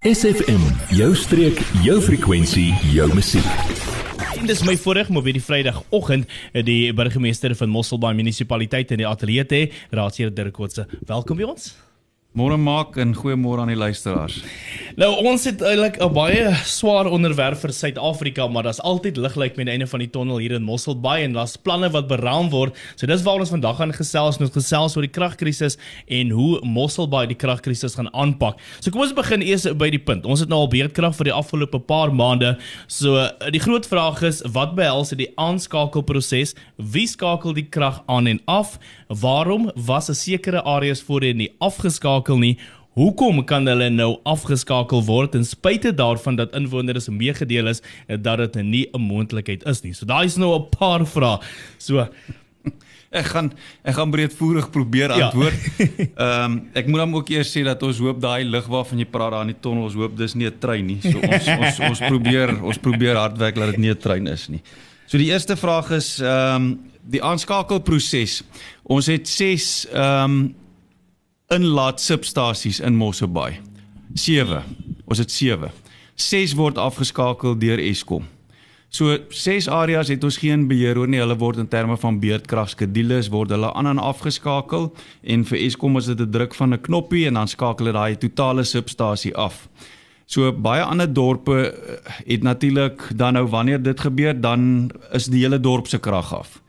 SFM, jou streek, jou frekwensie, jou musiek. En dis my voorreg om op hierdie Vrydagoggend die burgemeester van Mosselbaai munisipaliteit in die ateljee te hê, Raadsheer Dirk Kotse. Welkom by ons. Môre maak en goeiemôre aan die luisteraars. Nou ons het eintlik 'n baie swaar onderwerp vir Suid-Afrika, maar daar's altyd liglyk met die einde van die tonnel hier in Mosselbaai en daar's planne wat beraam word. So dis waar ons vandag gaan gesels, ons gesels oor die kragkrisis en hoe Mosselbaai die kragkrisis gaan aanpak. So kom ons begin eers by die punt. Ons het nou al beerdkrag vir die afgelope paar maande. So die groot vraag is, wat behels die aanskakelproses? Wie skakel die krag aan en af? Waarom was 'n sekere areas voorheen nie afgeskakel nie. Hoekom kan hulle nou afgeskakel word ten spyte daarvan dat inwoners meegedeel is dat dit nie 'n moontlikheid is nie. So daai is nou 'n paar vrae. So ek gaan ek gaan breedvoerig probeer ja. antwoord. Ehm ja. um, ek moet dan ook eers sê dat ons hoop daai lig waarvan jy praat daar in die tonnel, ons hoop dis nie 'n trein nie. So ons ons ons probeer ons probeer hard werk dat dit nie 'n trein is nie. So die eerste vraag is ehm um, die aanskakelproses. Ons het 6 ehm um, inlaat substasies in Mosselbaai. 7. Ons het 7. 6 word afgeskakel deur Eskom. So 6 areas het ons geen beheer oor nie. Hulle word in terme van beurtkragskedules word hulle aan en afgeskakel en vir Eskom is dit 'n druk van 'n knoppie en dan skakel dit daai totale substasie af. So baie ander dorpe eh, het natuurlik dan nou wanneer dit gebeur dan is die hele dorp se krag af.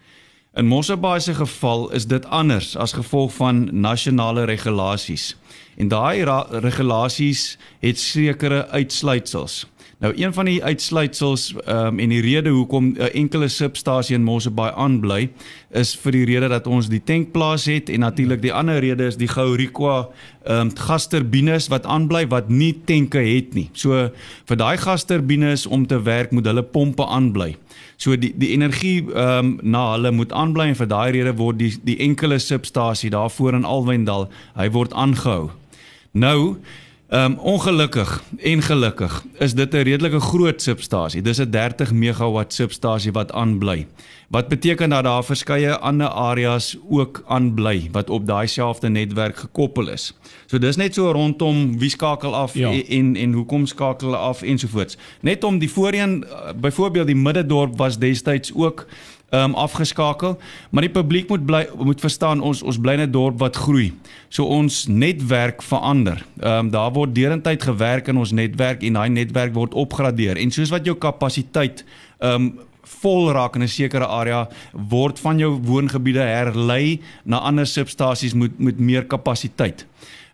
In Mosselbaai se geval is dit anders as gevolg van nasionale regulasies. En daai regulasies het sekere uitsluitsels. Nou een van die uitsluitsels um, en die rede hoekom 'n enkele substasie in Mosselbaai aanbly is vir die rede dat ons die tankplaas het en natuurlik die ander rede is die Gourikwa ehm um, gasturbines wat aanbly wat nie tanke het nie. So vir daai gasturbines om te werk moet hulle pompe aanbly. So die die energie ehm um, na hulle moet aanbly en vir daai rede word die die enkele substasie daarvoor in Alwendal, hy word aangehou. Nou Ehm um, ongelukkig en gelukkig is dit 'n redelike groot substasie. Dis 'n 30 megawatt substasie wat aanbly. Wat beteken dat daar verskeie ander areas ook aanbly wat op daai selfde netwerk gekoppel is. So dis net so rondom wie skakel af ja. en, en en hoekom skakel hulle af ensovoorts. Net om die voorheen eh, byvoorbeeld die middedorp was destyds ook um, afgeskakel, maar die publiek moet bly moet verstaan ons ons bly 'n dorp wat groei. So ons netwerk verander. Ehm um, daar word derentyd gewerk in ons netwerk en daai netwerk word opgradeer en soos wat jou kapasiteit ehm um, vol raak in 'n sekere area word van jou woongebiede herlei na ander substasies met met meer kapasiteit.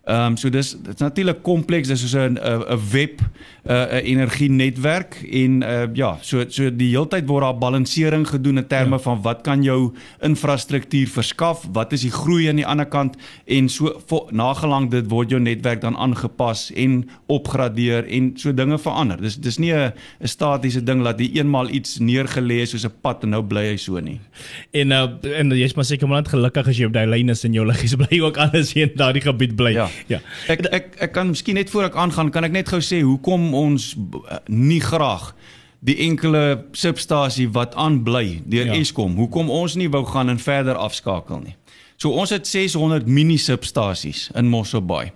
Ehm um, so dis dit's natuurlik kompleks, dis soos 'n 'n web 'n uh, energienetwerk en uh, ja, so so die heeltyd word daar balansering gedoen in terme ja. van wat kan jou infrastruktuur verskaf, wat is die groei aan die ander kant en so nagelang dit word jou netwerk dan aangepas en opgradeer en so dinge verander. Dis dis nie 'n statiese ding dat jy eenmal iets neergelê het soos 'n pad en nou bly hy so nie. En uh, en jy's maar seker maar net gelukkig as jy op daai lyn is en jou liggies bly ook alles hier in daardie gebied bly. Ja. Ja. Ek ek ek kan miskien net voor ek aangaan, kan ek net gou sê hoekom ons nie graag die enkele substasie wat aanbly deur ja. Eskom, hoekom ons nie wou gaan en verder afskakel nie. So ons het 600 mini substasies in Mosselbaai.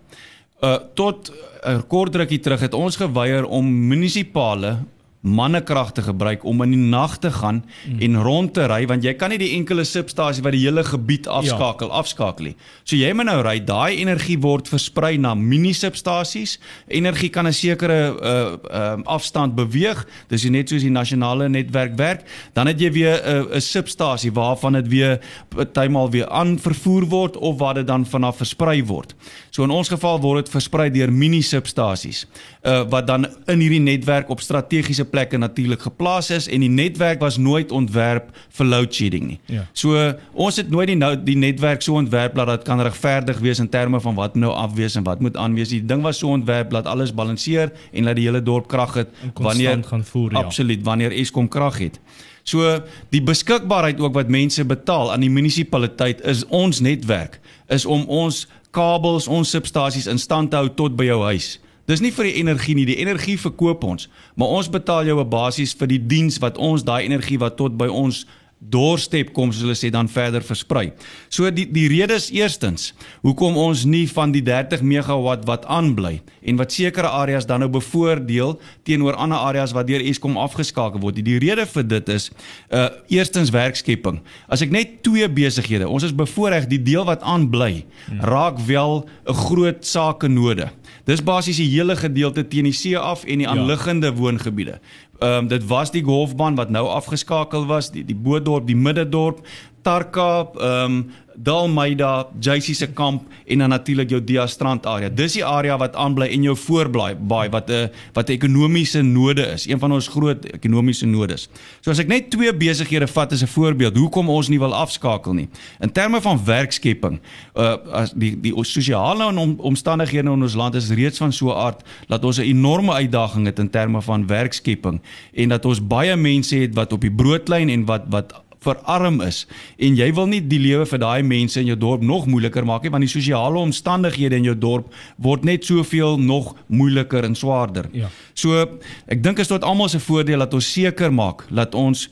Uh tot 'n uh, kort rukkie terug het ons geweier om munisipale mannekrag te gebruik om in die nag te gaan mm. en rond te ry want jy kan nie die enkele substasie wat die hele gebied afskakel ja. afskakel nie. So jy moet nou ry, daai energie word versprei na mini substasies. Energie kan 'n sekere uh uh afstand beweeg. Dis net soos die nasionale netwerk werk. Dan het jy weer 'n uh, 'n substasie waarvan dit weer partymal weer aan vervoer word of waar dit dan vanaf versprei word. So in ons geval word dit versprei deur mini substasies uh wat dan in hierdie netwerk op strategiese plekke natuurlik geplaas is en die netwerk was nooit ontwerp vir load shedding nie. Ja. So ons het nooit die nou die netwerk so ontwerp dat dit kan regverdig wees in terme van wat nou afwees en wat moet aanwees. Die ding was so ontwerp dat alles balanseer en dat die hele dorp krag het wanneer gaan voer. Ja. Absoluut wanneer Eskom krag het. So die beskikbaarheid ook wat mense betaal aan die munisipaliteit is ons netwerk is om ons kabels, ons substasies in stand te hou tot by jou huis. Dis nie vir die energie nie, die energie verkoop ons, maar ons betaal jou 'n basis vir die diens wat ons daai energie wat tot by ons doorstep kom soos hulle sê dan verder versprei. So die die rede is eerstens hoekom ons nie van die 30 megawatt wat aanbly en wat sekere areas dan nou bevoordeel teenoor ander areas wat deur Eskom afgeskakel word. Die rede vir dit is uh eerstens werkskepping. As ek net twee besighede, ons is bevoordeel die deel wat aanbly raak wel 'n groot sake node. Dis basies die hele gedeelte teen die see af en die aanliggende ja. woongebiede. Ehm um, dit was die golfbaan wat nou afgeskakel was, die die Boedorp, die Middedorp, Tarka, ehm um, Dalmeida, JC se kamp en dan natuurlik jou Dia Strand area. Dis die area wat aanbly en jou voorblaai baie wat 'n wat 'n ekonomiese node is, een van ons groot ekonomiese nodes. So as ek net twee besighede vat as 'n voorbeeld, hoekom ons nie wil afskakel nie. In terme van werkskepping, uh as die die sosiale om, omstandighede in ons land is reeds van so 'n aard dat ons 'n enorme uitdaging het in terme van werkskepping en dat ons baie mense het wat op die broodlyn en wat wat verarm is en jy wil nie die lewe vir daai mense in jou dorp nog moeiliker maak nie want die sosiale omstandighede in jou dorp word net soveel nog moeiliker en swaarder. Ja. So ek dink is tot almal se voordeel dat ons seker maak dat ons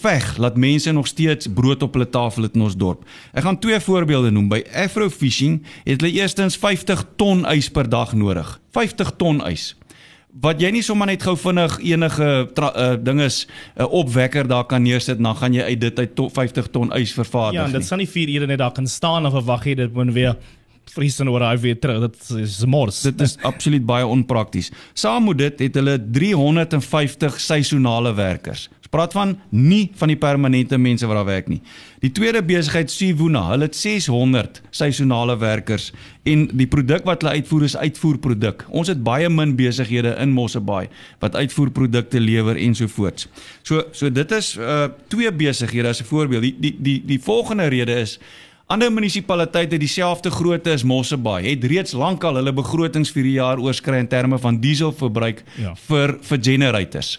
veg dat mense nog steeds brood op hulle tafel het in ons dorp. Ek gaan twee voorbeelde noem. By Afrofishing het hulle eerstens 50 ton ys per dag nodig. 50 ton ys wat jy nie sommer net gou vinnig enige uh, ding is 'n uh, opwekker daar kan neersit dan gaan jy uit dit uit to 50 ton ys vervaardig. Ja, dit staan nie 4 ure net daar kan staan of verwag jy dit moet weer vries en oor hy weer terug. Dit is mors. Dit is absoluut baie onprakties. Saam met dit het hulle 350 seisonale werkers praat van nie van die permanente mense wat daar werk nie. Die tweede besigheid Sivuna, hulle het 600 seisonale werkers en die produk wat hulle uitvoer is uitvoerproduk. Ons het baie min besighede in Mosselbaai wat uitvoerprodukte lewer ensovoorts. So so dit is uh twee besighede as 'n voorbeeld. Die die die die volgende rede is Ander munisipaliteite dieselfde grootte as Mosselbaai het reeds lankal hulle begrotings vir die jaar oorskry in terme van dieselverbruik ja. vir vir generators.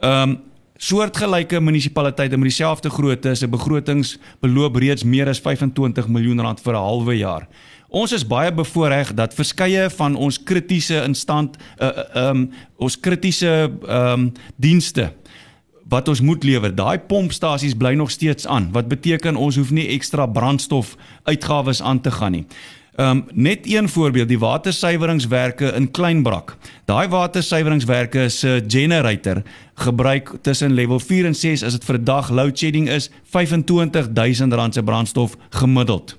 Ehm um, soortgelyke munisipaliteite met dieselfde grootte se begrotings beloop reeds meer as 25 miljoen rand vir 'n halwe jaar. Ons is baie bevoordeel dat verskeie van ons kritiese instand uh um ons kritiese um dienste wat ons moet lewer. Daai pompstasies bly nog steeds aan. Wat beteken ons hoef nie ekstra brandstof uitgawes aan te gaan nie. Ehm um, net een voorbeeld, die watersuiweringswerke in Kleinbrak. Daai watersuiweringswerke se generator gebruik tussen level 4 en 6 as dit vir 'n dag load shedding is, R25000 se brandstof gemiddeld.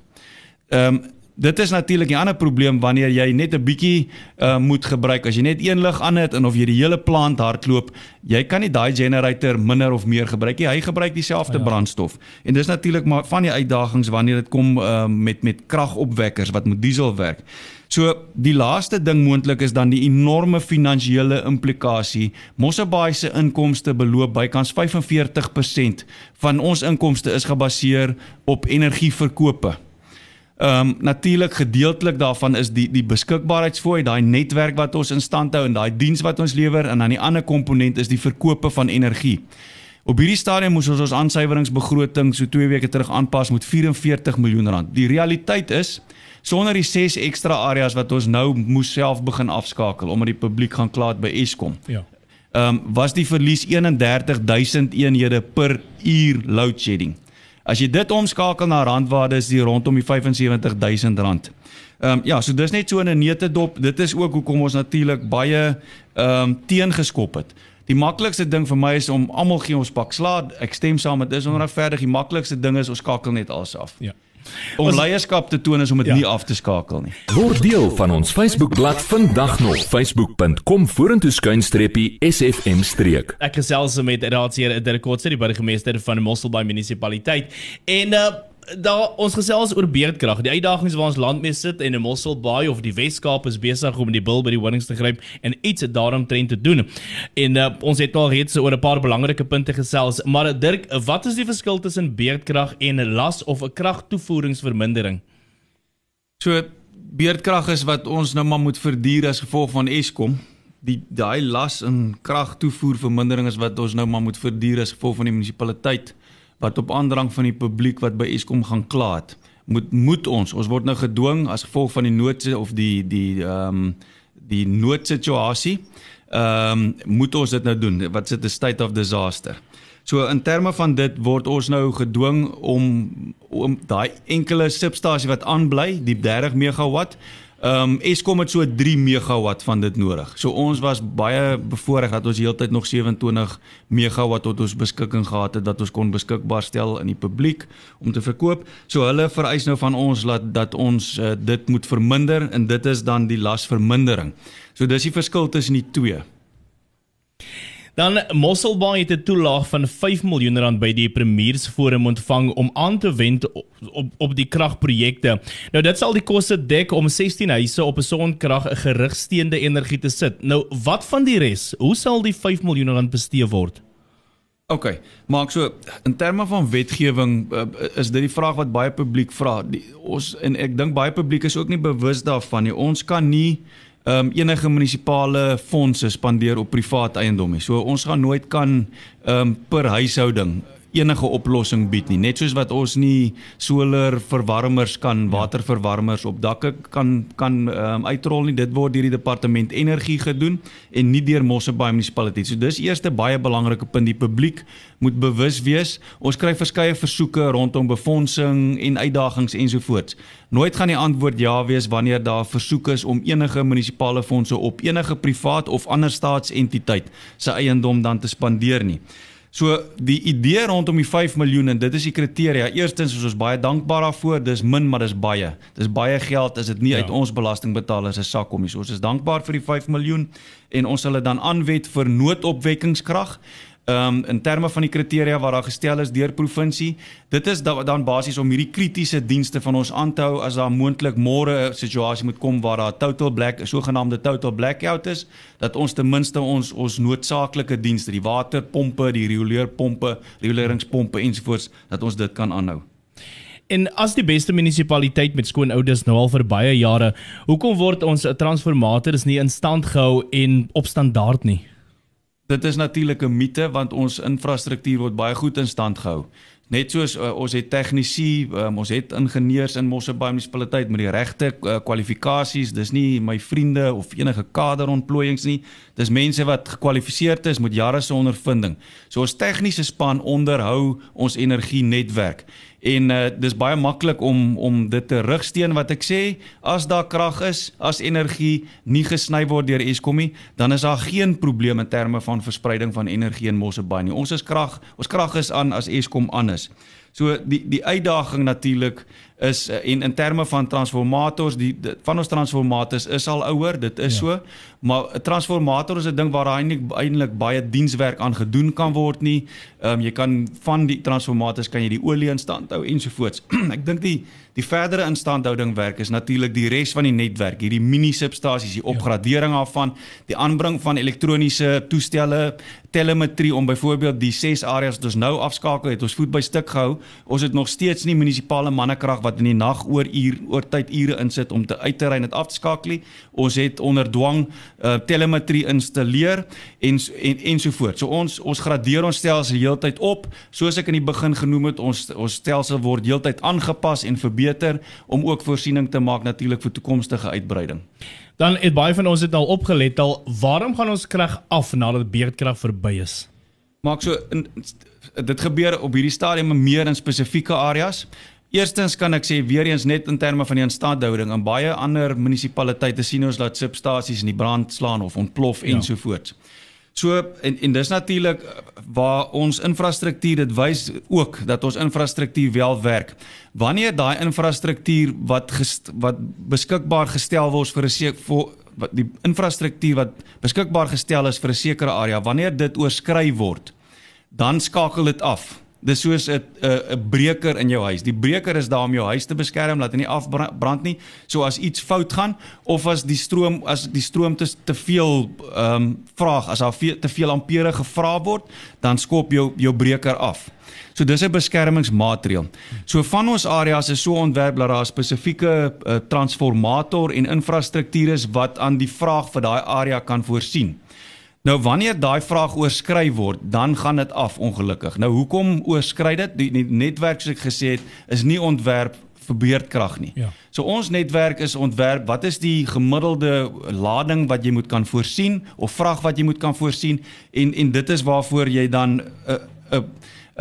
Ehm um, dit is natuurlik 'n ander probleem wanneer jy net 'n bietjie uh, moet gebruik. As jy net een lig aan het en of jy die hele plant hardloop, jy kan nie daai generator minder of meer gebruik nie. Hy gebruik dieselfde ja. brandstof. En dis natuurlik maar van die uitdagings wanneer dit kom uh, met met kragopwekkers wat met diesel werk. So die laaste ding moontlik is dan die enorme finansiële implikasie. Mosselbaai se inkomste beloop bykans 45% van ons inkomste is gebaseer op energieverkope. Ehm um, natuurlik gedeeltelik daarvan is die die beskikbaarheidsfooi, daai netwerk wat ons in stand hou en daai diens wat ons lewer en dan die ander komponent is die verkope van energie. Op hierdie stadium moes ons ons aansuiweringsbegroting so 2 weke terug aanpas met 44 miljoen rand. Die realiteit is sonder die 6 ekstra areas wat ons nou moes self begin afskakel omdat die publiek gaan klaar by Eskom. Ja. Ehm um, was die verlies 31000 eenhede per uur load shedding. As jy dit omskakel na randwaarde is dit rondom die 75000 rand. Ehm um, ja, so dis net so in 'n neutedop. Dit is ook hoekom ons natuurlik baie ehm um, teengeskop het. Die maklikste ding vir my is om almal gee ons pak slaag. Ek stem saam met dis onregverdig. Die maklikste ding is ons skakel net alles af. Ja. Om leierskap te toon is om dit ja. nie af te skakel nie. Word deel van ons Facebookblad vandag nog facebook.com vorentoe skuinstreepie sfm streek. Ek gesels met Raadseer Dirk Kotse die burgemeester van Mosselbaai munisipaliteit en uh daar ons gesels oor beerdkrag. Die uitdagings waar ons land mee sit en 'n Mossel Baai of die Wes-Kaap is besig om die bil by die horings te gryp en iets daaromtrent te doen. En uh, ons het al reeds oor 'n paar belangrike punte gesels, maar Dirk, wat is die verskil tussen beerdkrag en 'n las of 'n kragtoevoeringsvermindering? So beerdkrag is wat ons nou maar moet verduur as gevolg van Eskom. Die daai las en kragtoevoervermindering is wat ons nou maar moet verduur as gevolg van die munisipaliteit wat op aandrang van die publiek wat by Eskom gaan kla het moet moet ons ons word nou gedwing as gevolg van die nood of die die ehm um, die noodsituasie ehm um, moet ons dit nou doen. Wat sit 'n state of disaster? So in terme van dit word ons nou gedwing om om daai enkele substasie wat aanbly, die 30 megawatt Ehm um, Eskom het so 3 megawatt van dit nodig. So ons was baie bevoorreg dat ons heeltyd nog 27 megawatt tot ons beskikking gehad het dat ons kon beskikbaar stel aan die publiek om te verkoop. So hulle vereis nou van ons dat dat ons uh, dit moet verminder en dit is dan die lasvermindering. So dis die verskil tussen die twee. Dan Mosselbaai het 'n toelaag van 5 miljoen rand by die Premiersforum ontvang om aan te wend op op, die kragprojekte. Nou dit sal die koste dek om 16 huise op 'n sonkrag 'n gerigsteende energie te sit. Nou wat van die res? Hoe sal die 5 miljoen rand bestee word? OK, maak so in terme van wetgewing uh, is dit die vraag wat baie publiek vra. Die, ons en ek dink baie publiek is ook nie bewus daarvan nie. Ons kan nie um, enige munisipale fondse spandeer op privaat eiendom nie. So ons gaan nooit kan um, per huishouding enige oplossing bied nie. Net soos wat ons nie solar verwarmers kan, ja. waterverwarmers op dakke kan kan um, uitrol nie. Dit word deur die departement energie gedoen en nie deur Mosselbaai munisipaliteit. So dis eerste baie belangrike punt die publiek moet bewus wees. Ons kry verskeie versoeke rondom befondsing en uitdagings ensovoorts. Nooit gaan die antwoord ja wees wanneer daar versoeke is om enige munisipale fondse op enige privaat of ander staatsentiteit se eiendom dan te spandeer nie. So die idee rondom die 5 miljoen en dit is die kriteria. Eerstens is ons baie dankbaar daarvoor. Dis min, maar dis baie. Dis baie geld as dit nie ja. uit ons belastingbetalers se sak kom nie. So ons is dankbaar vir die 5 miljoen en ons sal dit dan aanwet vir noodopwekkingskrag um, in terme van die kriteria wat daar gestel is deur provinsie. Dit is da, dan basies om hierdie kritiese dienste van ons aan te hou as daar moontlik môre 'n situasie moet kom waar daar total black, 'n sogenaamde total blackout is, dat ons ten minste ons ons noodsaaklike dienste, die waterpompe, die rioleerpompe, rioleringspompe ensovoorts, dat ons dit kan aanhou. En as die beste munisipaliteit met skoon oudes nou al vir baie jare, hoekom word ons transformators nie in stand gehou en op standaard nie? Dit is natuurlik 'n mite want ons infrastruktuur word baie goed in stand gehou. Net soos uh, ons het tegnisi, um, ons het ingenieurs in Mosselbaai munisipaliteit met die regte uh, kwalifikasies. Dis nie my vriende of enige kaderontplooiings nie. Dis mense wat gekwalifiseerd is met jare se ondervinding. So ons tegniese span onderhou ons energienetwerk. En uh, dis baie maklik om om dit te rigsteen wat ek sê. As daar krag is as energie nie gesny word deur Eskom nie dan is daar geen probleem in terme van verspreiding van energie in Mosselbaai nie. Ons is krag ons krag is aan as Eskom aan is so die die uitdaging natuurlik is uh, en in terme van transformators die, die van ons transformators is al ouer dit is ja. so maar 'n transformator is 'n ding waar eintlik eintlik baie dienswerk aan gedoen kan word nie um, jy kan van die transformators kan jy die olie in stand hou ensovoorts ek dink die die verdere instandhouding werk is natuurlik die res van die netwerk hierdie mini substasies die ja. opgradering daarvan die aanbring van elektroniese toestelle telemetrie om byvoorbeeld die ses areas wat ons nou afskakel het ons voet by stuk gehou ons het nog steeds nie munisipale mannekrag wat in die nag oor uur oor tyd ure insit om te uit te ry en dit af te skakel. Ons het onder dwang uh, telemetrie installeer en en ensovoorts. So ons ons gradeer ons stelsel heeltyd op. Soos ek in die begin genoem het, ons ons stelsel word heeltyd aangepas en verbeter om ook voorsiening te maak natuurlik vir toekomstige uitbreiding. Dan het baie van ons dit al opgelet al, waarom gaan ons krag af nadat beerdkrag verby is? Maak so in, dit gebeur op hierdie stadium meer in spesifieke areas. Eerstens kan ek sê weer eens net in terme van die instandhouding in baie ander munisipaliteite sien ons dat substasies in die brand slaan of ontplof ja. ensovoorts. So en en dis natuurlik waar ons infrastruktuur dit wys ook dat ons infrastruktuur wel werk. Wanneer daai infrastruktuur wat gest, wat beskikbaar gestel word vir 'n sekere wat die infrastruktuur wat beskikbaar gestel is vir 'n sekere area, wanneer dit oorskry word, dan skakel dit af Dis soos 'n 'n breker in jou huis. Die breker is daar om jou huis te beskerm dat hy nie afbrand nie. So as iets fout gaan of as die stroom as die stroom te te veel ehm um, vraag, as daar te veel ampere gevra word, dan skop jou jou breker af. So dis 'n beskermingsmaatreël. So van ons areas is so ontwerp dat daar 'n spesifieke uh, transformator en infrastruktuur is wat aan die vraag vir daai area kan voorsien. Nou wanneer daai vraag oorskry word, dan gaan dit af ongelukkig. Nou hoekom oorskry dit? Die, die netwerk soos ek gesê het, is nie ontwerp vir beurtkrag nie. Ja. So ons netwerk is ontwerp, wat is die gemiddelde lading wat jy moet kan voorsien of vraag wat jy moet kan voorsien en en dit is waarvoor jy dan 'n uh, 'n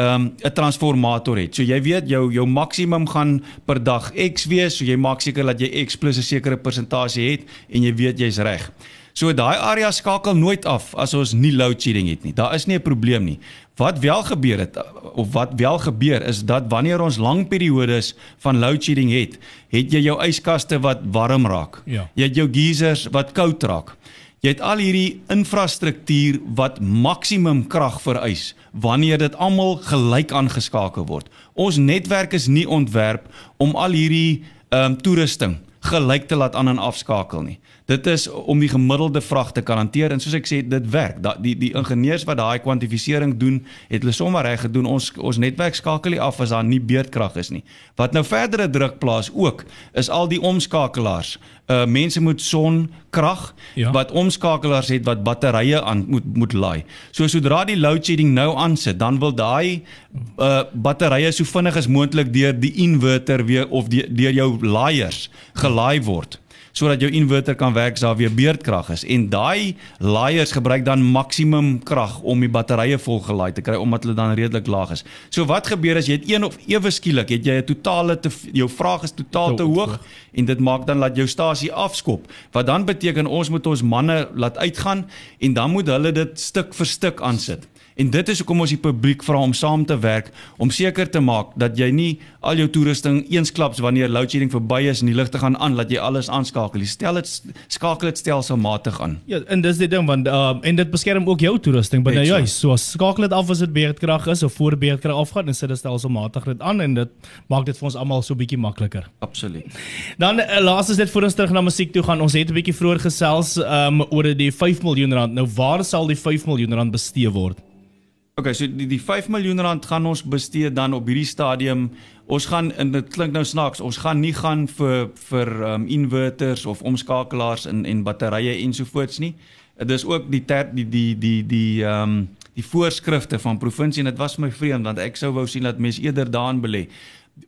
um, 'n transformator het. So jy weet jou jou maksimum gaan per dag X wees, so jy maak seker dat jy X plus 'n sekere persentasie het en jy weet jy's reg. So daai area skakel nooit af as ons nie load shedding het nie. Daar is nie 'n probleem nie. Wat wel gebeur het of wat wel gebeur is dat wanneer ons lang periodes van load shedding het, het jy jou yskaste wat warm raak. Ja. Jy het jou geysers wat koud raak. Jy het al hierdie infrastruktuur wat maksimum krag vereis wanneer dit almal gelyk aangeskakel word. Ons netwerk is nie ontwerp om al hierdie ehm um, toerusting gelyk te laat aan en afskakel nie. Dit is om die gemiddelde vrag te kan hanteer en soos ek sê dit werk. Da, die die ingenieurs wat daai kwantifisering doen, het hulle sommer reg gedoen. Ons ons netwerk skakel nie af as daar nie beurtkrag is nie. Wat nou verdere druk plaas ook is al die omskakelaars. Uh mense moet sonkrag Ja. wat omskakelaars het wat batterye aan moet moet laai. So sodra die load shedding nou aansit, dan wil daai uh batterye so vinnig as moontlik deur die inverter weer of die, deur jou laaiers gelaai word sodat jou inverter kan werk as daar weer beurtkrag is en daai laaiers gebruik dan maksimum krag om die batterye vol gelaai te kry omdat hulle dan redelik laag is. So wat gebeur as jy het een of ewe skielik het jy 'n totale te jou vraag is totaal te hoog hoog. en dit maak dan dat jou stasie afskop wat dan beteken ons moet ons manne laat uitgaan en dan moet hulle dit stuk vir stuk aansit. En dit is hoekom ons die publiek vra om saam te werk om seker te maak dat jy nie al jou toerusting eensklaps wanneer load shedding verby is en die ligte gaan aan dat jy alles aanskakel. Jy stel dit skakel dit stelselmatig aan. Ja, en dis die ding want uh, en dit beskerm ook jou toerusting binne jou huis. So skakel dit af as dit beurtkrag is of voor beurtkrag afgaan en sit dit stelselmatig dit aan en dit maak dit vir ons almal so bietjie makliker. Absoluut. Dan uh, laas is dit voor ons terug na musiek toe gaan. Ons het 'n bietjie vroeër gesels um, oor die 5 miljoen rand. Nou waar sal die 5 miljoen rand bestee word? Okay, so die die 5 miljoen rand gaan ons bestee dan op hierdie stadium. Ons gaan en dit klink nou snaaks, ons gaan nie gaan vir vir um inverters of omskakelaars en en batterye ensovoorts nie. Dit is ook die ter, die die die die um die voorskrifte van provinsie en dit was my vreemd want ek sou wou sien dat mense eerder daarin belê.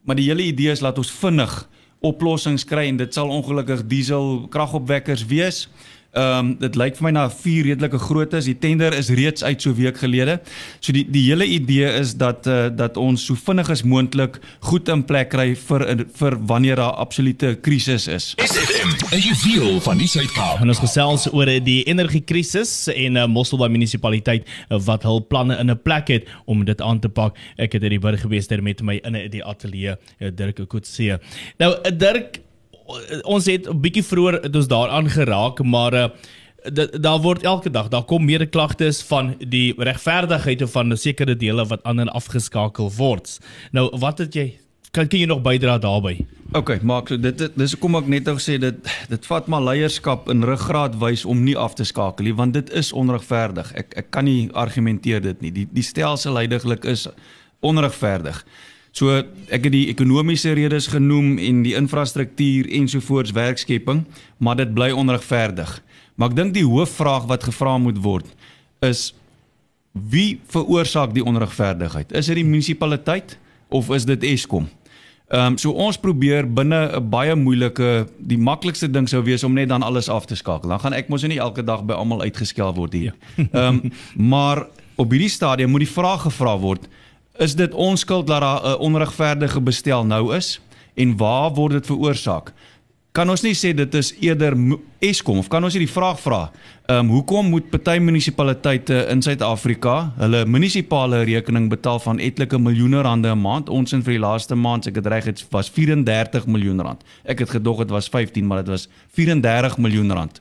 Maar die hele idee is laat ons vinnig oplossings kry en dit sal ongelukkig diesel kragopwekkers wees. Ehm um, dit lyk vir my na vier redelike grootes. Die tender is reeds uit so week gelede. So die die hele idee is dat uh, dat ons so vinnig as moontlik goed in plek kry vir vir wanneer daar absolute krisis is. SFM, 'n juweel van die Suid-Kaap. En ons gesels oor die energiekrisis en uh, Mosselbaai munisipaliteit uh, wat hul planne in 'n plek het om dit aan te pak. Ek het in die burg gewees daar met my in die ateljee uh, Dirk Kotse. Nou Dirk ons het 'n bietjie vroeër het ons daaraan geraak, maar da- daar word elke dag daar kom meer klagtes van die regverdigheid van sekere dele wat en afgeskakel word. Nou wat het jy kan kan jy nog bydra daarbey? OK, maak so dit dis hoekom ek net nou gesê dit dit vat maar leierskap in ruggraat wys om nie af te skakel nie want dit is onregverdig. Ek ek kan nie argumenteer dit nie. Die die stelsel heidaglik is onregverdig. So ek het die ekonomiese redes genoem en die infrastruktuur ensovoorts werkskepping, maar dit bly onregverdig. Maar ek dink die hoofvraag wat gevra moet word is wie veroorsaak die onregverdigheid? Is dit die munisipaliteit of is dit Eskom? Ehm um, so ons probeer binne 'n baie moeilike die maklikste ding sou wees om net dan alles af te skakel. Dan gaan ek mos nie elke dag by almal uitgeskel word hier. Ehm um, maar op hierdie stadium moet die vraag gevra word: is dit ons skuld dat daar 'n onregverdige bestel nou is en waar word dit veroorsaak? Kan ons nie sê dit is eerder Eskom of kan ons nie die vraag vra? Ehm um, hoekom moet party munisipaliteite in Suid-Afrika hulle munisipale rekening betaal van etlike miljoene rande 'n maand? Ons in vir die laaste maand, ek dit reg het, was 34 miljoen rand. Ek het gedog dit was 15, maar dit was 34 miljoen rand.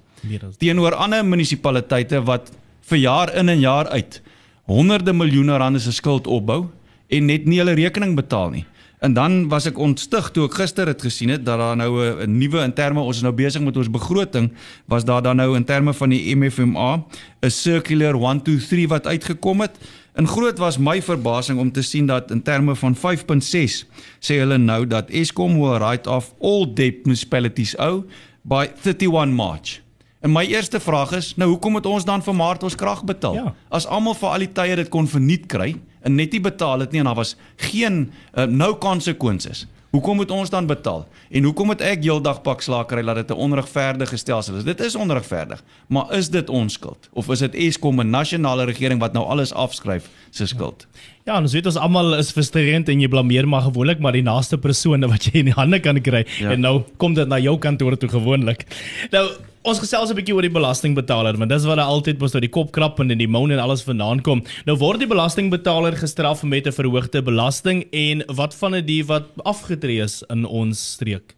Teenoor ander munisipaliteite wat vir jaar in en jaar uit honderde miljoene rande se skuld opbou en net nie hulle rekening betaal nie. En dan was ek ontstig toe ek gister het gesien het dat daar nou 'n- nuwe in terme ons is nou besig met ons begroting was daar dan nou in terme van die MFMA 'n circular 123 wat uitgekom het. En groot was my verbasing om te sien dat in terme van 5.6 sê hulle nou dat Eskom will write off all debt municipalities owe by 31 March. En my eerste vraag is, nou hoekom moet ons dan vir Maart ons krag betaal? Ja. As almal vir al die tye dit kon verniet kry en net nie betaal het nie en daar was geen uh, no consequences. Hoekom moet ons dan betaal? En hoekom moet ek heeldag pak slaag kry dat dit 'n onregverdige stelsel is? Dit is onregverdig. Maar is dit ons skuld of is dit Eskom 'n nasionale regering wat nou alles afskryf se skuld? Ja, ons weet ons almal is frustrerend en jy blameer maar gewoonlik maar die naaste persone wat jy in die hande kan kry ja. en nou kom dit na jou kantoor toe gewoonlik. Nou Ons gesels 'n bietjie oor die belastingbetaler, want dis wat altyd mos nou die kop krap en in die moon en alles vandaan kom. Nou word die belastingbetaler gestraf met 'n verhoogde belasting en wat van die wat afgetree is in ons streek?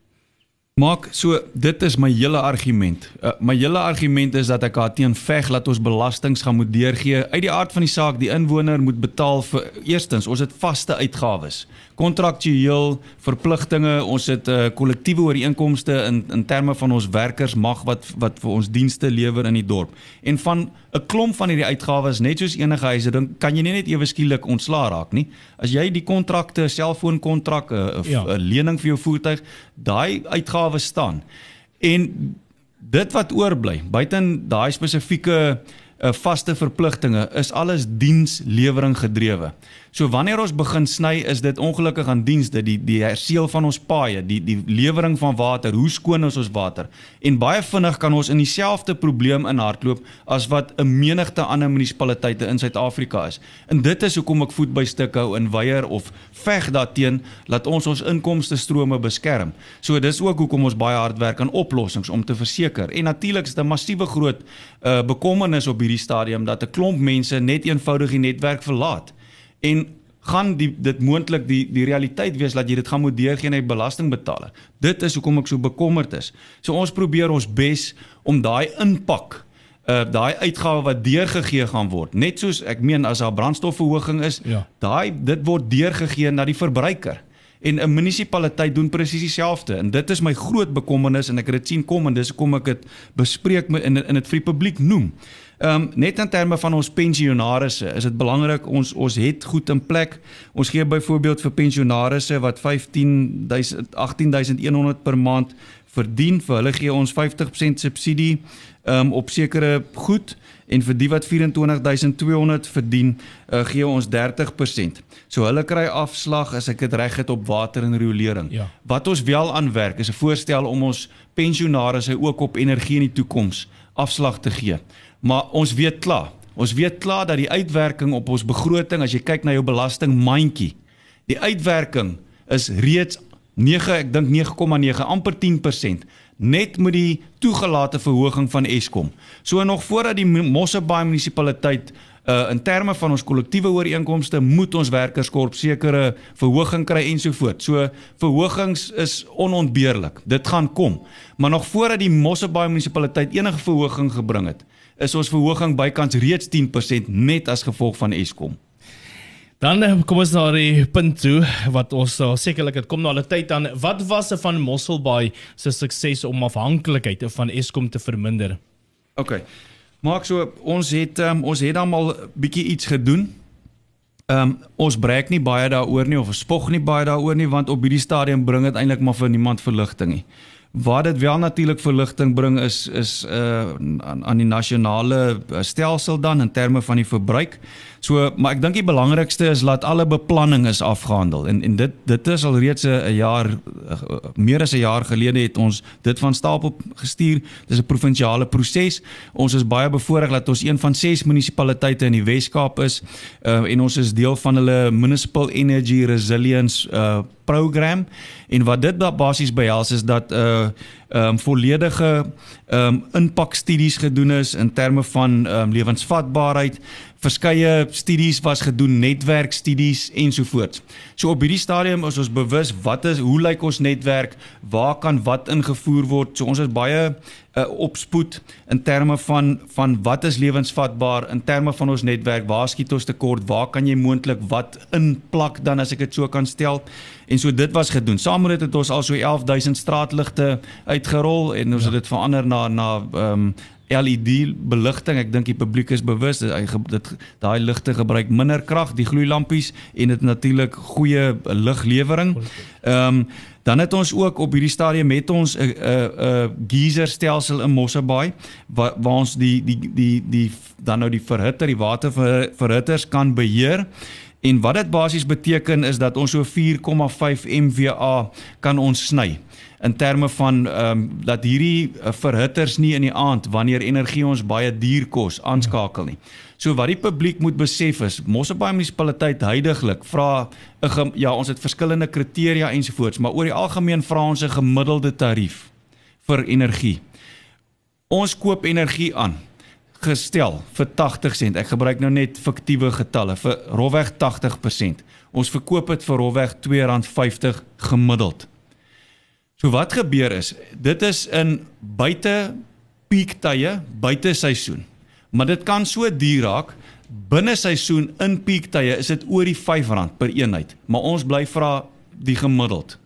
Maak so dit is my hele argument. Uh, my hele argument is dat ek teen veg dat ons belastings gaan moet deurgee. Uit die aard van die saak, die inwoner moet betaal vir eerstens, ons het vaste uitgawes kontraktueel verpligtinge, ons het 'n uh, kollektiewe ooreenkomste in in terme van ons werkers mag wat wat vir ons dienste lewer in die dorp. En van 'n klomp van hierdie uitgawes, net soos enige huise, dan kan jy nie net ewe skielik ontslaa raak nie. As jy die kontrakte, selfoonkontrak, 'n ja. lening vir jou voertuig, daai uitgawes staan. En dit wat oorbly, buiten daai spesifieke 'n uh, vaste verpligtinge is alles dienslewering gedrewe. So wanneer ons begin sny, is dit ongelukkig aan dienste, die die herseel van ons paaie, die die lewering van water, hoe skoon is ons water? En baie vinnig kan ons in dieselfde probleem inhardloop as wat 'n menigte ander munisipaliteite in Suid-Afrika is. En dit is hoekom ek voet by stuk hou in weier of veg daarteen dat ons ons inkomste strome beskerm. So dis ook hoekom ons baie hard werk aan oplossings om te verseker. En natuurlik is dit 'n massiewe groot uh, bekommernis op hierdie stadium dat 'n klomp mense net eenvoudig die netwerk verlaat en gaan die dit moontlik die die realiteit wees dat jy dit gaan moet deurgee aan die belastingbetaler. Dit is hoekom ek so bekommerd is. So ons probeer ons bes om daai impak uh daai uitgawe wat deurgegee gaan word. Net soos ek meen as daar brandstofverhoging is, ja. daai dit word deurgegee na die verbruiker. En 'n munisipaliteit doen presies dieselfde en dit is my groot bekommernis en ek het dit sien kom en dis hoekom ek dit bespreek in in dit vir die publiek noem. Ehm um, net in terme van ons pensionaarsse, is dit belangrik ons ons het goed in plek. Ons gee byvoorbeeld vir pensionaarsse wat 15000 18100 per maand verdien, vir hulle gee ons 50% subsidie ehm um, op sekere goed en vir die wat 24200 verdien, uh, gee ons 30%. So hulle kry afslag as ek dit reg het op water en riolering. Ja. Wat ons wel aanwerk is 'n voorstel om ons pensionaarsse ook op energie in die toekoms afslag te gee. Maar ons weet klaar. Ons weet klaar dat die uitwerking op ons begroting as jy kyk na jou belastingmandjie, die uitwerking is reeds 9, ek dink 9,9 amper 10% net met die toegelate verhoging van Eskom. So nog voordat die Mosselbaai munisipaliteit uh in terme van ons kollektiewe ooreenkomste moet ons werkerskorp sekere verhoging kry ensovoorts. So verhogings is onontbeerlik. Dit gaan kom. Maar nog voordat die Mosselbaai munisipaliteit enige verhoging gebring het, is ons verhoging bykans reeds 10% net as gevolg van Eskom. Dan eh, kom ons na die punt toe wat ons uh, sekerlik dit kom na 'n tyd dan wat was van Mosselbaai se sukses om afhanklikheid van Eskom te verminder? OK. Maak so ons het um, ons het dan al bietjie iets gedoen. Ehm um, ons breek nie baie daaroor nie of spog nie baie daaroor nie want op hierdie stadium bring dit eintlik maar vir niemand verligting nie. Waar dit wel natuurlik verligting bring is is uh aan, aan die nasionale uh, stelsel dan in terme van die verbruik. So, maar ek dink die belangrikste is dat alle beplanning is afgehandel en en dit dit is al reeds 'n jaar meer as 'n jaar gelede het ons dit van stapel gestuur. Dis 'n provinsiale proses. Ons is baie bevoorreg dat ons een van 6 munisipaliteite in die Wes-Kaap is uh, en ons is deel van hulle Municipal Energy Resilience uh program. En wat dit basies behels is dat 'n uh, ehm um, volledige ehm um, impakstudies gedoen is in terme van ehm um, lewensvatbaarheid verskeie studies was gedoen, netwerkstudies ensovoorts. So op hierdie stadium is ons bewus wat is hoe lyk ons netwerk, waar kan wat ingevoer word. So ons is baie uh, opspoed in terme van van wat is lewensvatbaar in terme van ons netwerk, waar skiet ons tekort, waar kan jy moontlik wat inplak dan as ek dit so kan stel. En so dit was gedoen. Saam met dit het ons al so 11000 straatligte uitgerol en ons ja. het dit verander na na ehm um, LED beligting. Ek dink die publiek is bewus dat hy dit daai ligte gebruik minder krag, die gloeilampies en dit natuurlik goeie liglewering. Ehm um, dan het ons ook op hierdie stadium met ons 'n 'n 'n geyser stelsel in Mosselbaai waar waar ons die die die die dan nou die verhitter, die water verhitters kan beheer En wat dit basies beteken is dat ons so 4,5 MVA kan ons sny in terme van ehm um, dat hierdie uh, verhitters nie in die aand wanneer energie ons baie duur kos aanskakel nie. So wat die publiek moet besef is, Mosselbaai munisipaliteit heidaglik vra 'n ja, ons het verskillende kriteria ensovoorts, maar oor die algemeen vra ons 'n gemiddelde tarief vir energie. Ons koop energie aan gestel vir 80 sent. Ek gebruik nou net fiktiewe getalle vir rofweg 80%. Ons verkoop dit vir rofweg R2.50 gemiddeld. So wat gebeur is, dit is in buite piektye, buite seisoen. Maar dit kan so duur raak binne seisoen in piektye is dit oor die R5 per eenheid, maar ons bly vra die gemiddeld.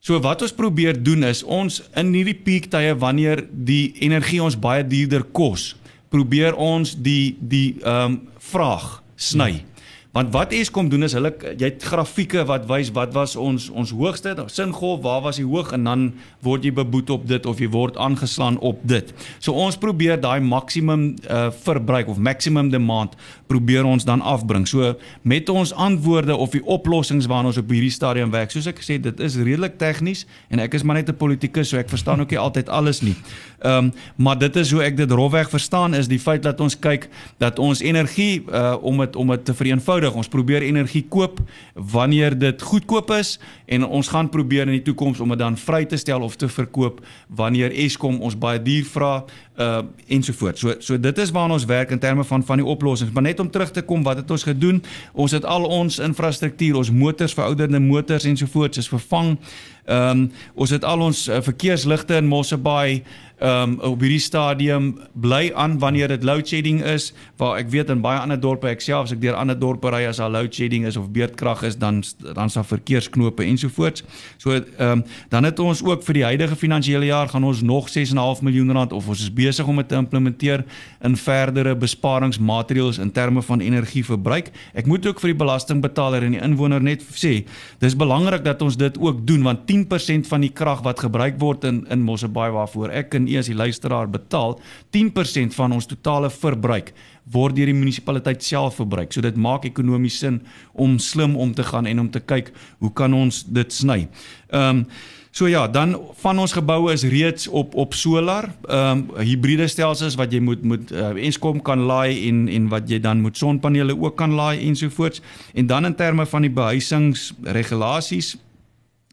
So wat ons probeer doen is ons in hierdie piektye wanneer die energie ons baie duurder kos, probeer ons die die ehm um, vraag sny. Hmm. Want wat Eskom doen is hulle jy het grafieke wat wys wat was ons ons hoogste singolf, waar was die hoog en dan word jy beboet op dit of jy word aangeslaan op dit. So ons probeer daai maksimum uh, verbruik of maximum demand probeer ons dan afbring. So met ons antwoorde of die oplossings waarna ons op hierdie stadium werk. Soos ek gesê dit is redelik tegnies en ek is maar net 'n politikus so ek verstaan ook nie altyd alles nie. Ehm um, maar dit is hoe ek dit rofweg verstaan is die feit dat ons kyk dat ons energie uh, om dit om dit te vereenvoudig. Ons probeer energie koop wanneer dit goedkoop is en ons gaan probeer in die toekoms om dit dan vry te stel of te verkoop wanneer Eskom ons baie duur vra uh ensovoorts. So so dit is waarna ons werk in terme van van die oplossings. Maar net om terug te kom, wat het ons gedoen? Ons het al ons infrastruktuur, ons motors, verouderde motors ensovoorts is vervang. Ehm um, ons het al ons uh, verkeersligte in Mosselbaai ehm um, op hierdie stadium bly aan wanneer dit load shedding is waar ek weet in baie ander dorpe ek self as ek deur ander dorpe ry as daar load shedding is of beurtkrag is dan dan sal verkeersknope ensovoorts. So ehm um, dan het ons ook vir die huidige finansiële jaar gaan ons nog 6.5 miljoen rand of ons is besig om dit te implementeer in verdere besparingsmaatreëls in terme van energieverbruik. Ek moet ook vir die belastingbetaler en die inwoner net sê, dis belangrik dat ons dit ook doen want 10% van die krag wat gebruik word in in Mosselbaai waarvoor ek en u as die luisteraar betaal, 10% van ons totale verbruik word deur die munisipaliteit self verbruik. So dit maak ekonomies sin om slim om te gaan en om te kyk hoe kan ons dit sny. Ehm um, So ja, dan van ons geboue is reeds op op solar, ehm um, hibriede stelsels wat jy moet moet uh, Eskom kan laai en en wat jy dan moet sonpanele ook kan laai ensovoorts. En dan in terme van die behuisingsregulasies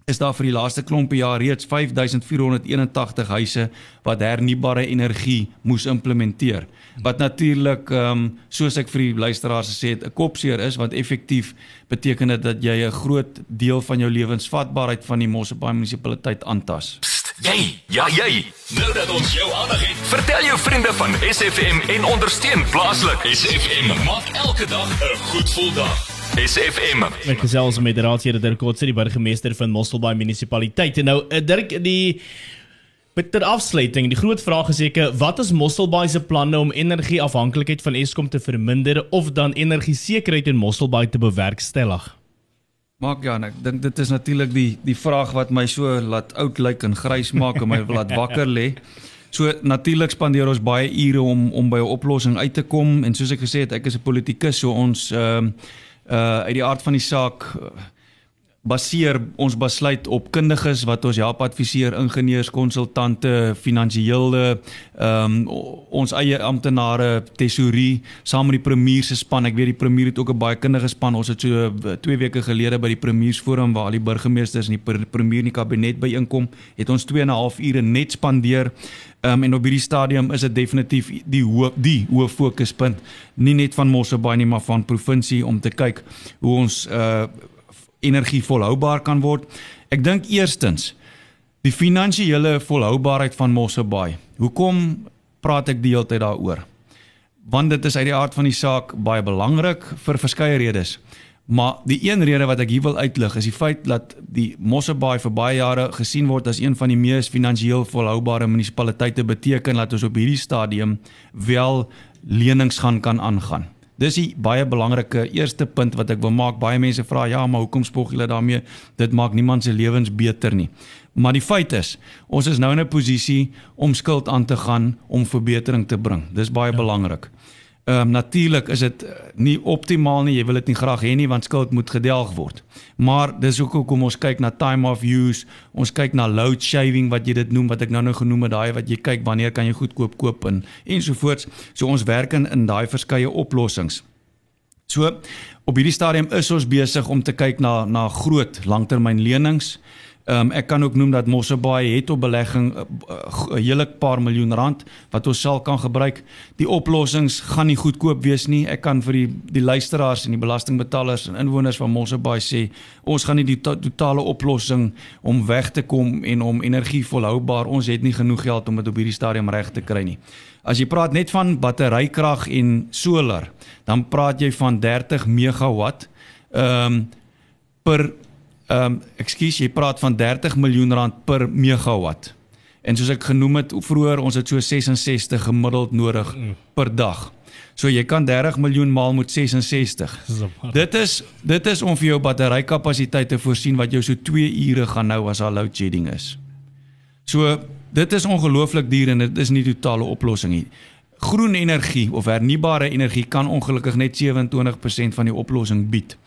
is daar vir die laaste klompe jaar reeds 5481 huise wat hernubare energie moes implementeer. Wat natuurlik ehm um, soos ek vir die luisteraars gesê het, 'n kopseer is want effektief beteken dit dat jy 'n groot deel van jou lewensvatbaarheid van die Mosselbaai munisipaliteit aantas. Psst, jy, ja jy. Nou dat ons jou aandag het, vertel jou vriende van SFM en ondersteun plaaslik. SFM maak elke dag 'n goed gevoel dag. SFM. Ek gesels met raadslid Dirk Kotse, die burgemeester van Mosselbaai munisipaliteit. En nou eh, Dirk, die ter afsluiting, die groot vraag is seker, wat is Mosselbaai se planne om energieafhanklikheid van Eskom te verminder of dan energiesekerheid in Mosselbaai te bewerkstellig? Maak ja, ek dink dit is natuurlik die die vraag wat my so laat oud lyk en grys maak en my laat wakker lê. So natuurlik spandeer ons baie ure om om by 'n oplossing uit te kom en soos ek gesê het, ek is 'n politikus, so ons ehm uh, uh uit die aard van die saak baseer ons besluit op kundiges wat ons help adviseer ingenieurs konsultante finansiële ehm um, ons eie amptenare tesourie saam met die premier se span. Ek weet die premier het ook 'n baie kundige span. Ons het so 2 weke gelede by die premiersforum waar al die burgemeesters en die premier in die kabinet byeenkom het ons 2 en 'n half ure net spandeer. Um, en op hierdie stadium is dit definitief die hoë die hoë fokuspunt nie net van Mosselbaai nie maar van provinsie om te kyk hoe ons uh energie volhoubaar kan word. Ek dink eerstens die finansiële volhoubaarheid van Mosselbaai. Hoekom praat ek die hele tyd daaroor? Want dit is uit die aard van die saak baie belangrik vir verskeie redes. Maar die een rede wat ek hier wil uitlig is die feit dat die Mosselbaai vir baie jare gesien word as een van die mees finansiëel volhoubare munisipaliteite beteken dat ons op hierdie stadium wel lenings gaan kan aangaan. Dis 'n baie belangrike eerste punt wat ek wil maak. Baie mense vra ja, maar hoekom spog julle daarmee? Dit maak niemand se lewens beter nie. Maar die feit is, ons is nou in 'n posisie om skuld aan te gaan om verbetering te bring. Dis baie ja. belangrik. Ehm um, natuurlik is dit nie optimaal nie. Jy wil dit nie graag hê nie want skuld moet gedelg word. Maar dis ook hoekom ons kyk na time of use. Ons kyk na load shaving wat jy dit noem wat ek nou nou genoem het daai wat jy kyk wanneer kan jy goedkoop koop en ensovoorts. So ons werk in in daai verskeie oplossings. So op hierdie stadium is ons besig om te kyk na na groot langtermynlenings. Ehm um, ek kan ook noem dat Mosselbaai het op belegging 'n uh, uh, hele paar miljoen rand wat ons sal kan gebruik. Die oplossings gaan nie goedkoop wees nie. Ek kan vir die die luisteraars en die belastingbetalers en inwoners van Mosselbaai sê, ons gaan nie die to totale oplossing om weg te kom en om energie volhoubaar. Ons het nie genoeg geld om dit op hierdie stadium reg te kry nie. As jy praat net van batterykrag en solar, dan praat jy van 30 megawatt ehm um, per ehm um, ekskuus, jy praat van 30 miljoen rand per megawatt. En soos ek genoem het vroeër, ons het so 66 gemiddeld nodig mm. per dag. So jy kan 30 miljoen maal met 66. Dit is dit is om vir jou batterykapasiteit te voorsien wat jou so 2 ure gaan nou as al load shedding is. So dit is ongelooflik duur en dit is nie totale oplossing nie. Groen energie of hernubare energie kan ongelukkig net 27% van die oplossing bied.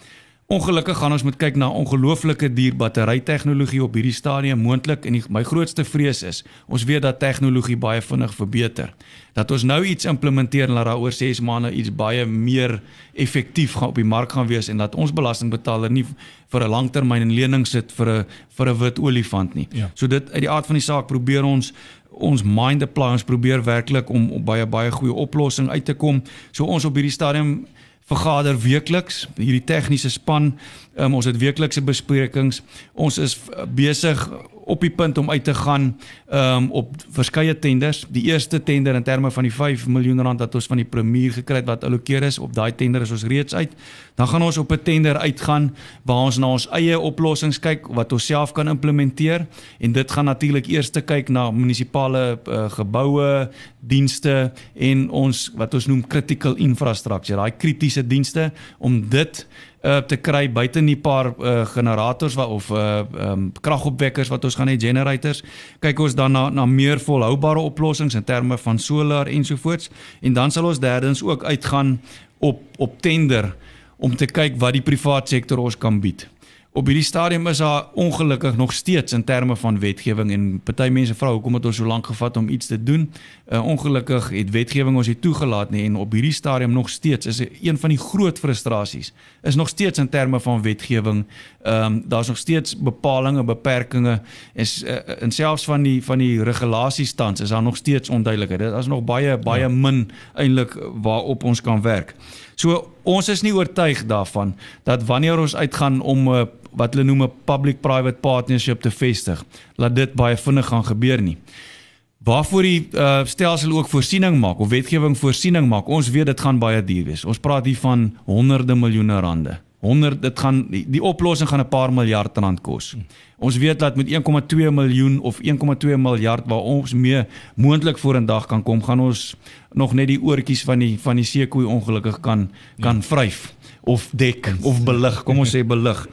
Ongelukkig gaan ons moet kyk na ongelooflike duur battery tegnologie op hierdie stadium moontlik en die, my grootste vrees is ons weet dat tegnologie baie vinnig verbeter. Dat ons nou iets implementeer en laat daar oor 6 maande iets baie meer effektief gaan op die mark gaan wees en dat ons belastingbetaler nie vir 'n langtermyn in lening sit vir 'n vir 'n wit olifant nie. Ja. So dit uit die aard van die saak probeer ons ons mind apply ons probeer werklik om op baie baie goeie oplossing uit te kom. So ons op hierdie stadium vergader weekliks. Hierdie tegniese span um, ons het weeklikse besprekings. Ons is besig op die punt om uit te gaan um, op verskeie tenders. Die eerste tender in terme van die 5 miljoen rand wat ons van die premier gekry het wat allokeer is, op daai tender is ons reeds uit. Dan gaan ons op 'n tender uitgaan waar ons na ons eie oplossings kyk wat ons self kan implementeer en dit gaan natuurlik eers te kyk na munisipale uh, geboue, dienste en ons wat ons noem critical infrastructure, daai kritiese dienste om dit uh, te kry buite nie paar uh, generators wat of uh um, kragopwekkers wat ons gaan hê generators. Kyk ons dan na na meer volhoubare oplossings in terme van solar ensovoorts. En dan sal ons derdens ook uitgaan op op tender om te kyk wat die privaat sektor ons kan bied op hierdie stadium is daar ongelukkig nog steeds in terme van wetgewing en party mense vra hoekom het ons so lank gevat om iets te doen. Uh, ongelukkig het wetgewing ons nie toegelaat nie en op hierdie stadium nog steeds is een van die groot frustrasies is nog steeds in terme van wetgewing. Ehm um, daar's nog steeds bepalinge, beperkings is uh, en selfs van die van die regulasiestans is daar nog steeds onduidelikheid. Dit is nog baie baie ja. min eintlik waarop ons kan werk. So ons is nie oortuig daarvan dat wanneer ons uitgaan om 'n uh, wat hulle noem 'n public-private partnership te vestig, laat dit baie vinnig gaan gebeur nie. Waarvoor die uh, stelsel ook voorsiening maak of wetgewing voorsiening maak, ons weet dit gaan baie duur wees. Ons praat hier van honderde miljoene rande. 100 dit gaan die, die oplossing gaan 'n paar miljard rand kos. Ons weet dat met 1,2 miljoen of 1,2 miljard waar ons mee moontlik vorendag kan kom, gaan ons nog net die oortjies van die van die seekoei ongelukkig kan kan vryf of dek of belig. Kom ons sê belig.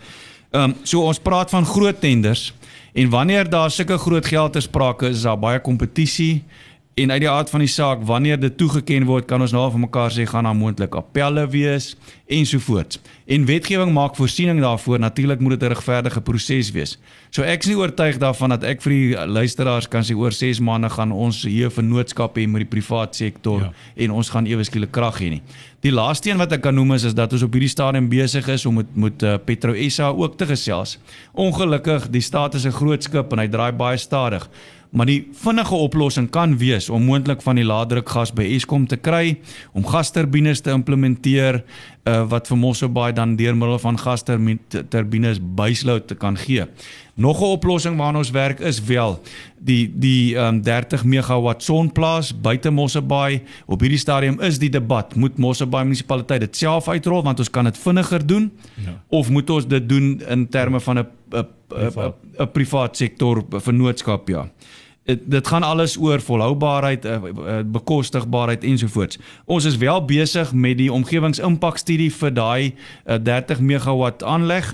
Ehm um, so ons praat van groot tenders en wanneer daar sulke groot geld ter sprake is, is daar baie kompetisie en uit die aard van die saak wanneer dit toegeken word, kan ons nou vir mekaar sê gaan daar moontlik appelle wees ensovoorts. En wetgewing maak voorsiening daarvoor. Natuurlik moet dit 'n regverdige proses wees. So ek is nie oortuig daarvan dat ek vir die luisteraars kan sê oor 6 maande gaan ons hier 'n vennootskap hê met die privaat sektor ja. en ons gaan ewe skielik krag hê nie. Die laaste een wat ek kan noem is, is dat ons op hierdie stadium besig is om met met uh, Petro SA ook te gesels. Ongelukkig, die staat is 'n groot skip en hy draai baie stadig. Maar die vinnige oplossing kan wees om moontlik van die laadrukgas by Eskom te kry, om gasturbines te implementeer uh, wat vir Mosselbaai dan deur middel van gasturbines baseload te kan gee. Nog 'n oplossing waarna ons werk is wel die die um, 30 megawatt sonplaas buite Mosselbaai. Op hierdie stadium is die debat, moet Mosselbaai munisipaliteit dit self uitrol want ons kan dit vinniger doen ja. of moet ons dit doen in terme van 'n 'n 'n privaat sektor vennootskap ja. Dit, dit gaan alles oor volhoubaarheid, uh, uh, bekostigbaarheid ensovoorts. Ons is wel besig met die omgewingsimpakstudie vir daai uh, 30 megawatt aanleg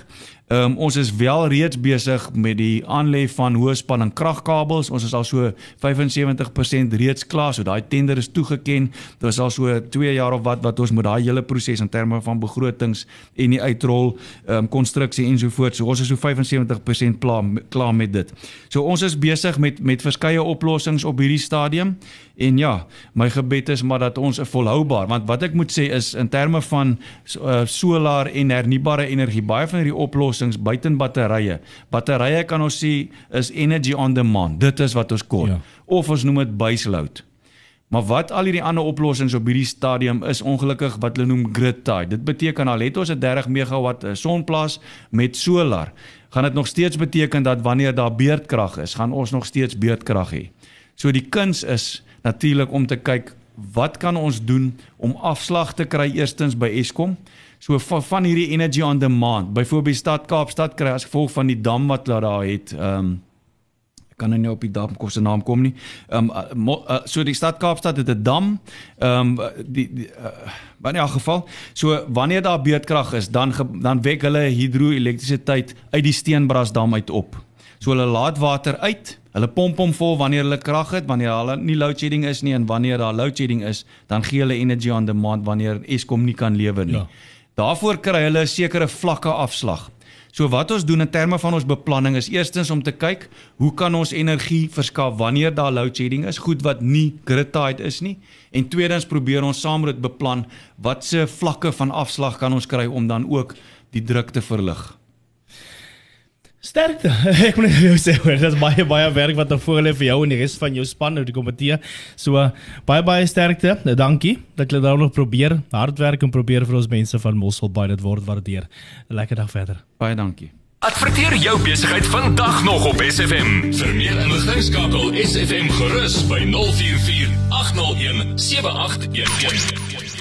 um, ons is wel reeds besig met die aanlê van hoë spanning kragkabels. Ons is al so 75% reeds klaar. So daai tender is toegeken. Dit was al so 2 jaar of wat wat ons met daai hele proses in terme van begrotings en die uitrol ehm um, konstruksie en so voort. So ons is so 75% klaar klaar met dit. So ons is besig met met verskeie oplossings op hierdie stadium. En ja, my gebed is maar dat ons 'n volhoubaar want wat ek moet sê is in terme van uh, solar en hernubare energie baie van hierdie oplossings buiten batterye. Batterye kan ons sê is energy on demand. Dit is wat ons kort. Ja. Of ons noem dit base load. Maar wat al hierdie ander oplossings op hierdie stadium is ongelukkig wat hulle noem grid tie. Dit beteken al het ons 'n 30 megawatt eh, sonplaas met solar, gaan dit nog steeds beteken dat wanneer daar beurtkrag is, gaan ons nog steeds beurtkrag hê. So die kuns is natuurlik om te kyk wat kan ons doen om afslag te kry eerstens by Eskom. So van, van hierdie energy on demand, byvoorbeeld stad Kaapstad kry as gevolg van die dam wat hulle daar het, ehm um, kan nou nie op die dam kos se naam kom nie. Ehm um, uh, so die stad Kaapstad het 'n dam. Ehm um, die, die uh, in elk geval, so wanneer daar beurtkrag is, dan dan wek hulle hidroelektrisiteit uit die Steenbrasdam uit op. So hulle laat water uit Hulle pomp hom vol wanneer hulle krag het, wanneer hulle nie load shedding is nie en wanneer daar load shedding is, dan gee hulle energy on demand wanneer Eskom nie kan lewer nie. Ja. Daarvoor kry hulle 'n sekere vlakke afslag. So wat ons doen in terme van ons beplanning is eerstens om te kyk hoe kan ons energie verskaf wanneer daar load shedding is, goed wat nie grid tied is nie. En tweedens probeer ons saam met dit beplan watse vlakke van afslag kan ons kry om dan ook die druk te verlig. Sterkte. Ek moet net vir jou sê, dit is baie baie werk wat daar voor lê vir jou en die res van jou span om te kompeteer. So baie baie sterkte. Dankie dat jy daar nog probeer hard werk en probeer vir ons mense van Mossel baie dit word waardeer. 'n Lekker dag verder. Baie dankie. Adverteer jou besigheid vandag nog op SFM. Vir meer inligting skakel SFM gerus by 044 801 7811.